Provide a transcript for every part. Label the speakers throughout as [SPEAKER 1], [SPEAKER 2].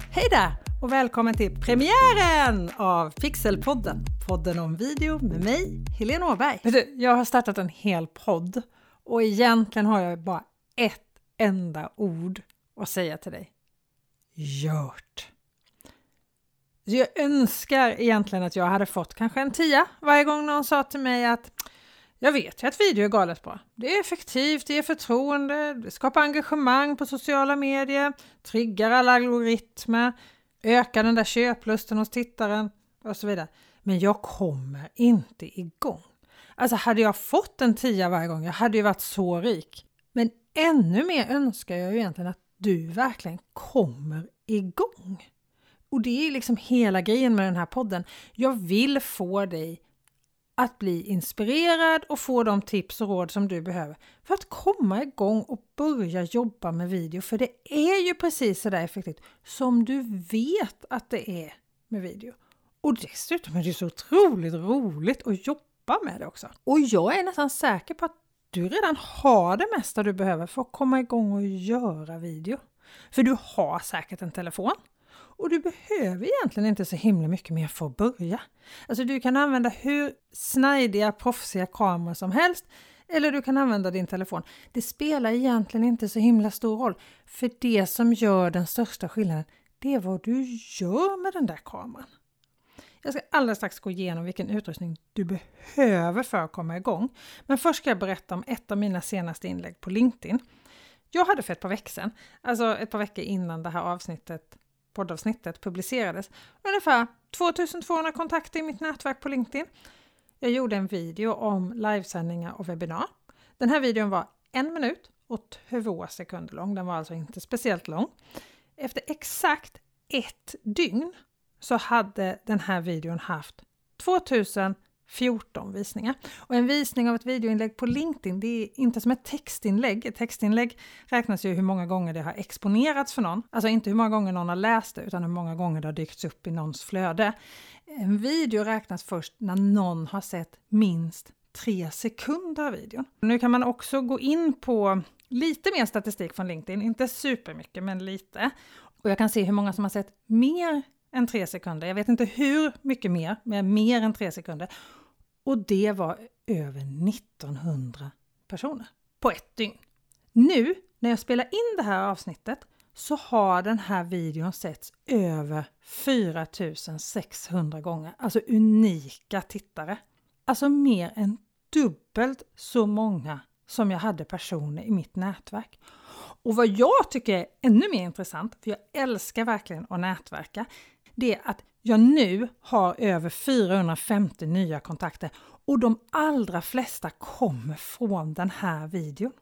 [SPEAKER 1] Hej där och välkommen till premiären av Pixelpodden. Podden om video med mig, Helene Åberg. Du, jag har startat en hel podd och egentligen har jag bara ett enda ord att säga till dig. Gjort! Jag önskar egentligen att jag hade fått kanske en tia varje gång någon sa till mig att jag vet ju att video är galet bra. Det är effektivt, det ger förtroende, det skapar engagemang på sociala medier, triggar alla algoritmer, ökar den där köplusten hos tittaren och så vidare. Men jag kommer inte igång. Alltså hade jag fått en tia varje gång, jag hade ju varit så rik. Men ännu mer önskar jag ju egentligen att du verkligen kommer igång. Och det är liksom hela grejen med den här podden. Jag vill få dig att bli inspirerad och få de tips och råd som du behöver för att komma igång och börja jobba med video. För det är ju precis sådär effektivt som du vet att det är med video. Och dessutom är det så otroligt roligt att jobba med det också. Och jag är nästan säker på att du redan har det mesta du behöver för att komma igång och göra video. För du har säkert en telefon och du behöver egentligen inte så himla mycket mer för att börja. Alltså du kan använda hur snajdiga, proffsiga kameror som helst eller du kan använda din telefon. Det spelar egentligen inte så himla stor roll. För det som gör den största skillnaden, det är vad du gör med den där kameran. Jag ska alldeles strax gå igenom vilken utrustning du behöver för att komma igång. Men först ska jag berätta om ett av mina senaste inlägg på LinkedIn. Jag hade för ett par veckor sedan, alltså ett par veckor innan det här avsnittet poddavsnittet publicerades ungefär 2200 kontakter i mitt nätverk på LinkedIn. Jag gjorde en video om livesändningar och webbinar. Den här videon var en minut och två sekunder lång. Den var alltså inte speciellt lång. Efter exakt ett dygn så hade den här videon haft 2000 14 visningar. Och en visning av ett videoinlägg på LinkedIn, det är inte som ett textinlägg. Ett textinlägg räknas ju hur många gånger det har exponerats för någon. Alltså inte hur många gånger någon har läst det, utan hur många gånger det har dykts upp i någons flöde. En video räknas först när någon har sett minst tre sekunder av videon. Nu kan man också gå in på lite mer statistik från LinkedIn, inte supermycket, men lite. Och jag kan se hur många som har sett mer än tre sekunder. Jag vet inte hur mycket mer, men mer än tre sekunder. Och det var över 1900 personer på ett dygn. Nu när jag spelar in det här avsnittet så har den här videon setts över 4600 gånger. Alltså unika tittare. Alltså mer än dubbelt så många som jag hade personer i mitt nätverk. Och vad jag tycker är ännu mer intressant, för jag älskar verkligen att nätverka, det är att jag nu har över 450 nya kontakter och de allra flesta kommer från den här videon.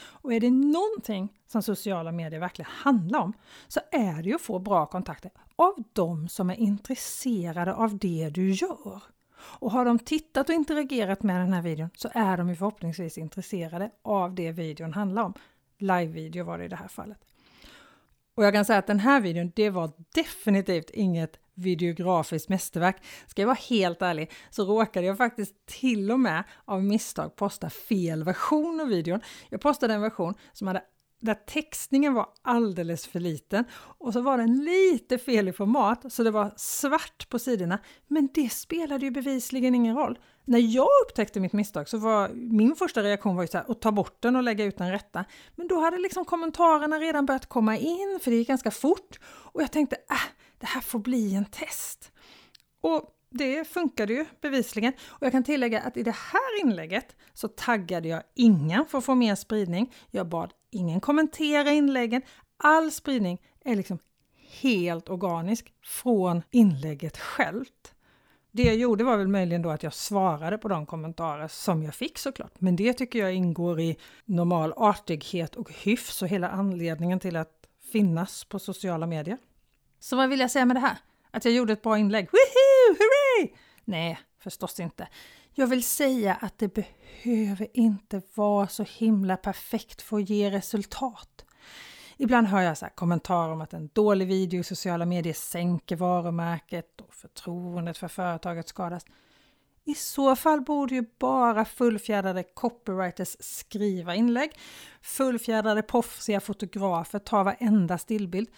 [SPEAKER 1] Och är det någonting som sociala medier verkligen handlar om så är det ju att få bra kontakter av de som är intresserade av det du gör. Och har de tittat och interagerat med den här videon så är de ju förhoppningsvis intresserade av det videon handlar om. Live-video var det i det här fallet. Och jag kan säga att den här videon, det var definitivt inget videografiskt mästerverk. Ska jag vara helt ärlig så råkade jag faktiskt till och med av misstag posta fel version av videon. Jag postade en version som hade där textningen var alldeles för liten och så var den lite fel i format så det var svart på sidorna. Men det spelade ju bevisligen ingen roll. När jag upptäckte mitt misstag så var min första reaktion var ju så här, att ta bort den och lägga ut den rätta. Men då hade liksom kommentarerna redan börjat komma in för det gick ganska fort och jag tänkte äh, det här får bli en test. Och det funkade ju bevisligen. Och jag kan tillägga att i det här inlägget så taggade jag ingen för att få mer spridning. Jag bad ingen kommenterar inläggen. All spridning är liksom helt organisk från inlägget självt. Det jag gjorde var väl möjligen då att jag svarade på de kommentarer som jag fick såklart. Men det tycker jag ingår i normal artighet och hyfs och hela anledningen till att finnas på sociala medier. Så vad vill jag säga med det här? Att jag gjorde ett bra inlägg? Woohoo! Hurray! Nej, förstås inte. Jag vill säga att det behöver inte vara så himla perfekt för att ge resultat. Ibland hör jag så kommentarer om att en dålig video i sociala medier sänker varumärket och förtroendet för företaget skadas. I så fall borde ju bara fullfjädrade copywriters skriva inlägg. Fullfjädrade proffsiga fotografer ta varenda stillbild.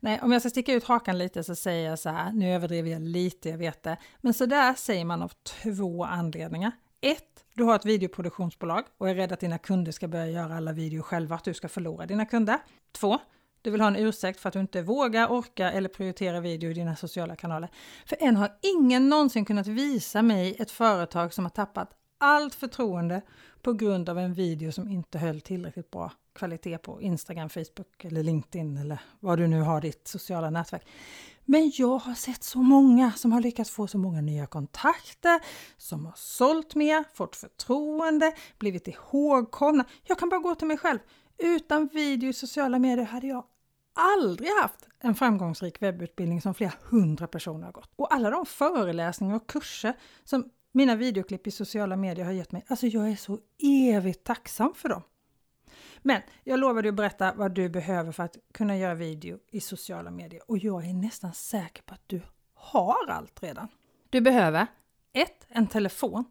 [SPEAKER 1] Nej, om jag ska sticka ut hakan lite så säger jag så här, nu överdriver jag lite, jag vet det. Men så där säger man av två anledningar. Ett, du har ett videoproduktionsbolag och är rädd att dina kunder ska börja göra alla videor själva, att du ska förlora dina kunder. Två, du vill ha en ursäkt för att du inte vågar, orkar eller prioriterar video i dina sociala kanaler. För än har ingen någonsin kunnat visa mig ett företag som har tappat allt förtroende på grund av en video som inte höll tillräckligt bra kvalitet på Instagram, Facebook eller LinkedIn eller vad du nu har ditt sociala nätverk. Men jag har sett så många som har lyckats få så många nya kontakter, som har sålt mer, fått förtroende, blivit ihågkomna. Jag kan bara gå till mig själv. Utan video i sociala medier hade jag aldrig haft en framgångsrik webbutbildning som flera hundra personer har gått. Och alla de föreläsningar och kurser som mina videoklipp i sociala medier har gett mig, alltså jag är så evigt tacksam för dem. Men jag lovade att berätta vad du behöver för att kunna göra video i sociala medier och jag är nästan säker på att du har allt redan. Du behöver 1. En telefon.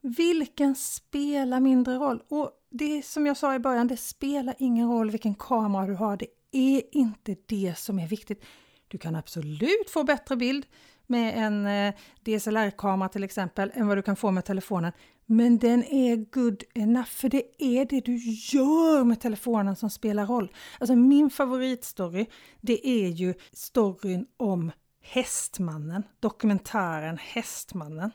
[SPEAKER 1] Vilken spelar mindre roll? Och det som jag sa i början, det spelar ingen roll vilken kamera du har. Det är inte det som är viktigt. Du kan absolut få bättre bild med en eh, DSLR-kamera till exempel än vad du kan få med telefonen. Men den är good enough, för det är det du gör med telefonen som spelar roll. Alltså min favoritstory, det är ju storyn om Hästmannen, dokumentären Hästmannen.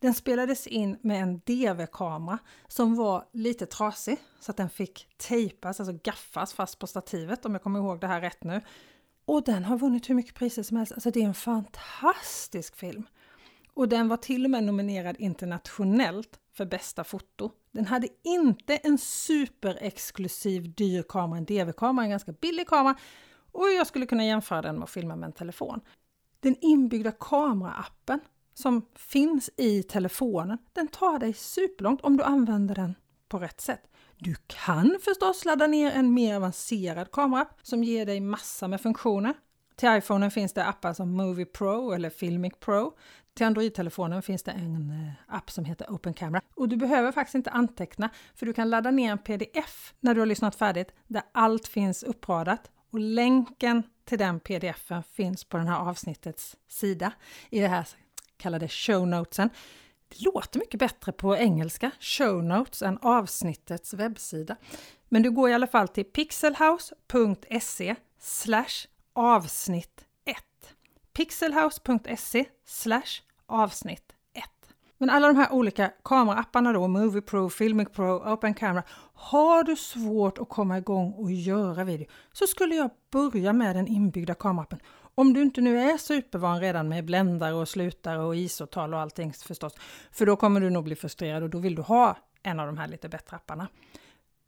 [SPEAKER 1] Den spelades in med en DV-kamera som var lite trasig så att den fick tejpas, alltså gaffas fast på stativet om jag kommer ihåg det här rätt nu. Och den har vunnit hur mycket priser som helst. Alltså det är en fantastisk film. Och den var till och med nominerad internationellt för bästa foto. Den hade inte en superexklusiv dyr kamera, en DV-kamera, en ganska billig kamera. Och jag skulle kunna jämföra den med att filma med en telefon. Den inbyggda kameraappen som finns i telefonen, den tar dig superlångt om du använder den på rätt sätt. Du kan förstås ladda ner en mer avancerad kamera som ger dig massa med funktioner. Till iPhonen finns det appar som Movie Pro eller Filmic Pro. Till Android-telefonen finns det en eh, app som heter Open Camera. Och du behöver faktiskt inte anteckna för du kan ladda ner en pdf när du har lyssnat färdigt där allt finns uppradat. Och länken till den pdfen finns på den här avsnittets sida i det här kallade show notesen. Det låter mycket bättre på engelska, show notes, än avsnittets webbsida. Men du går i alla fall till pixelhouse.se avsnitt 1. pixelhouse.se avsnitt 1. Men alla de här olika kameraapparna då, Movie Pro, Filmic Pro, Open Camera, har du svårt att komma igång och göra video så skulle jag börja med den inbyggda kameraappen om du inte nu är supervan redan med bländare och slutare och isotal och allting förstås, för då kommer du nog bli frustrerad och då vill du ha en av de här lite bättre apparna.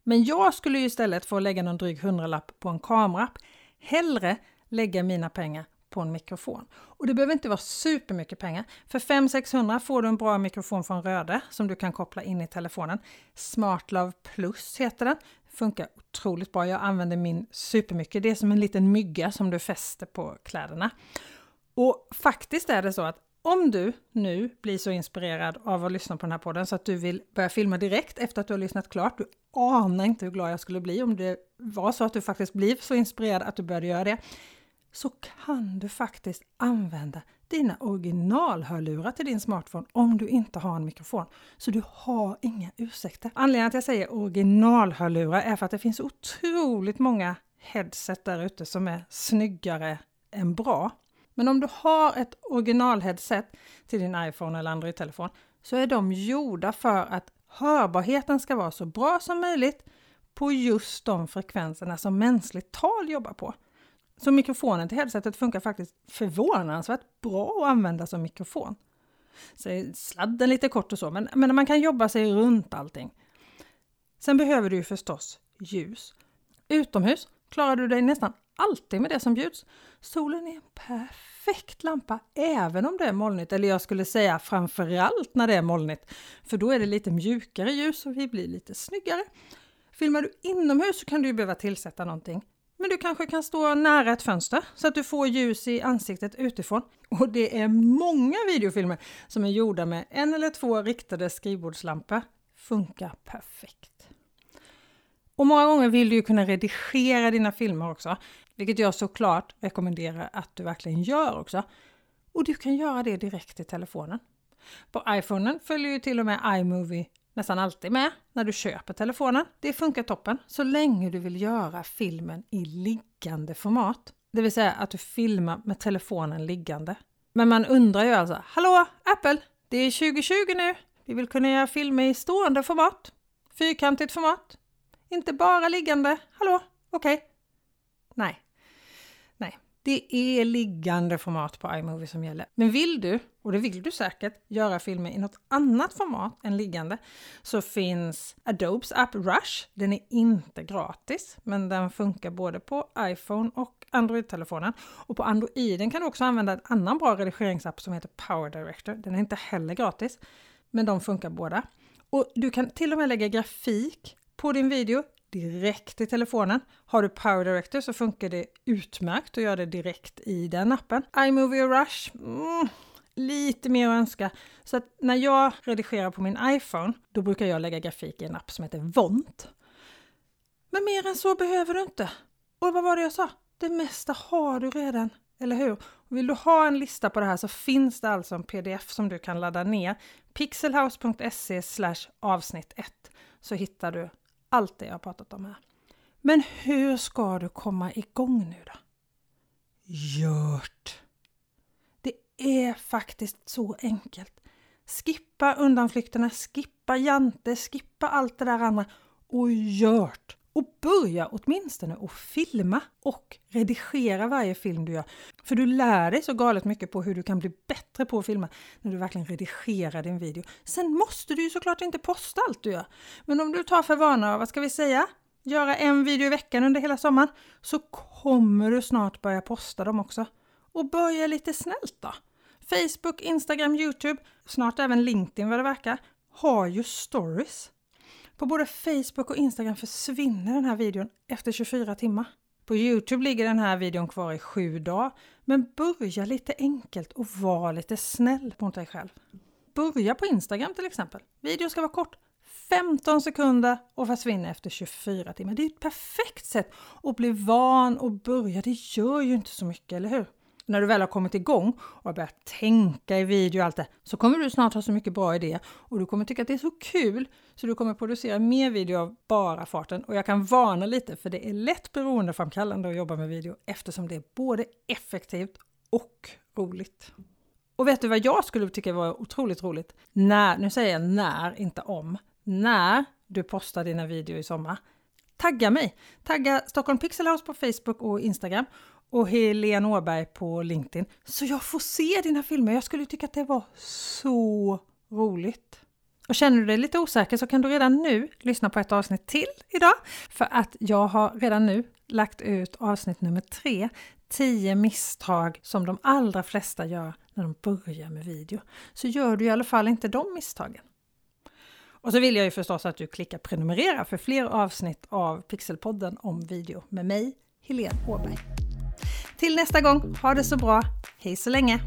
[SPEAKER 1] Men jag skulle ju istället få lägga någon dryg hundralapp på en kamerapp hellre lägga mina pengar på en mikrofon. Och det behöver inte vara supermycket pengar. För 500-600 får du en bra mikrofon från Röde som du kan koppla in i telefonen. SmartLove Plus heter den funkar otroligt bra. Jag använder min supermycket. Det är som en liten mygga som du fäster på kläderna. Och faktiskt är det så att om du nu blir så inspirerad av att lyssna på den här podden så att du vill börja filma direkt efter att du har lyssnat klart. Du anar inte hur glad jag skulle bli om det var så att du faktiskt blev så inspirerad att du började göra det. Så kan du faktiskt använda dina originalhörlurar till din smartphone om du inte har en mikrofon. Så du har inga ursäkter. Anledningen till att jag säger originalhörlurar är för att det finns otroligt många headset där ute som är snyggare än bra. Men om du har ett originalheadset till din iPhone eller Android-telefon så är de gjorda för att hörbarheten ska vara så bra som möjligt på just de frekvenserna som mänskligt tal jobbar på. Så mikrofonen till headsetet funkar faktiskt förvånansvärt bra att använda som mikrofon. Så sladden lite kort och så, men, men man kan jobba sig runt allting. Sen behöver du ju förstås ljus. Utomhus klarar du dig nästan alltid med det som bjuds. Solen är en perfekt lampa även om det är molnigt, eller jag skulle säga framförallt när det är molnigt, för då är det lite mjukare ljus och vi blir lite snyggare. Filmar du inomhus så kan du behöva tillsätta någonting men du kanske kan stå nära ett fönster så att du får ljus i ansiktet utifrån. Och det är många videofilmer som är gjorda med en eller två riktade skrivbordslampor. Funkar perfekt. Och många gånger vill du ju kunna redigera dina filmer också, vilket jag såklart rekommenderar att du verkligen gör också. Och du kan göra det direkt i telefonen. På iPhonen följer ju till och med iMovie nästan alltid med när du köper telefonen. Det funkar toppen så länge du vill göra filmen i liggande format. Det vill säga att du filmar med telefonen liggande. Men man undrar ju alltså, hallå Apple, det är 2020 nu. Vi vill kunna göra filmer i stående format. Fyrkantigt format. Inte bara liggande. Hallå, okej. Okay. Det är liggande format på iMovie som gäller. Men vill du, och det vill du säkert, göra filmer i något annat format än liggande så finns Adobes app Rush. Den är inte gratis, men den funkar både på iPhone och Android-telefonen. Och på Androiden kan du också använda en annan bra redigeringsapp som heter Power Director. Den är inte heller gratis, men de funkar båda. Och du kan till och med lägga grafik på din video direkt i telefonen. Har du Power Director så funkar det utmärkt att göra det direkt i den appen. iMovie och Rush, mm, lite mer att önska. Så att när jag redigerar på min iPhone, då brukar jag lägga grafik i en app som heter Vont. Men mer än så behöver du inte. Och vad var det jag sa? Det mesta har du redan, eller hur? Vill du ha en lista på det här så finns det alltså en pdf som du kan ladda ner. pixelhouse.se avsnitt 1 så hittar du allt det jag har pratat om här. Men hur ska du komma igång nu då? Gjort! Det är faktiskt så enkelt. Skippa undanflykterna, skippa Jante, skippa allt det där andra och gjort! Och börja åtminstone att filma och redigera varje film du gör. För du lär dig så galet mycket på hur du kan bli bättre på att filma när du verkligen redigerar din video. Sen måste du ju såklart inte posta allt du gör. Men om du tar för vana, vad ska vi säga, göra en video i veckan under hela sommaren så kommer du snart börja posta dem också. Och börja lite snällt då. Facebook, Instagram, Youtube, snart även LinkedIn vad det verkar, har ju stories. På både Facebook och Instagram försvinner den här videon efter 24 timmar. På Youtube ligger den här videon kvar i sju dagar. Men börja lite enkelt och var lite snäll mot dig själv. Börja på Instagram till exempel. Videon ska vara kort. 15 sekunder och försvinner efter 24 timmar. Det är ett perfekt sätt att bli van och börja. Det gör ju inte så mycket, eller hur? När du väl har kommit igång och har börjat tänka i video och allt det, så kommer du snart ha så mycket bra idéer och du kommer tycka att det är så kul så du kommer producera mer video av bara farten. Och jag kan varna lite för det är lätt beroendeframkallande att jobba med video eftersom det är både effektivt och roligt. Och vet du vad jag skulle tycka var otroligt roligt? När, nu säger jag när, inte om, när du postar dina videor i sommar. Tagga mig! Tagga Stockholm Pixel House på Facebook och Instagram och Helene Åberg på LinkedIn. Så jag får se dina filmer. Jag skulle tycka att det var så roligt. Och känner du dig lite osäker så kan du redan nu lyssna på ett avsnitt till idag. För att jag har redan nu lagt ut avsnitt nummer tre. 10 misstag som de allra flesta gör när de börjar med video. Så gör du i alla fall inte de misstagen. Och så vill jag ju förstås att du klickar prenumerera för fler avsnitt av Pixelpodden om video med mig, Helene Åberg. Till nästa gång, ha det så bra. Hej så länge!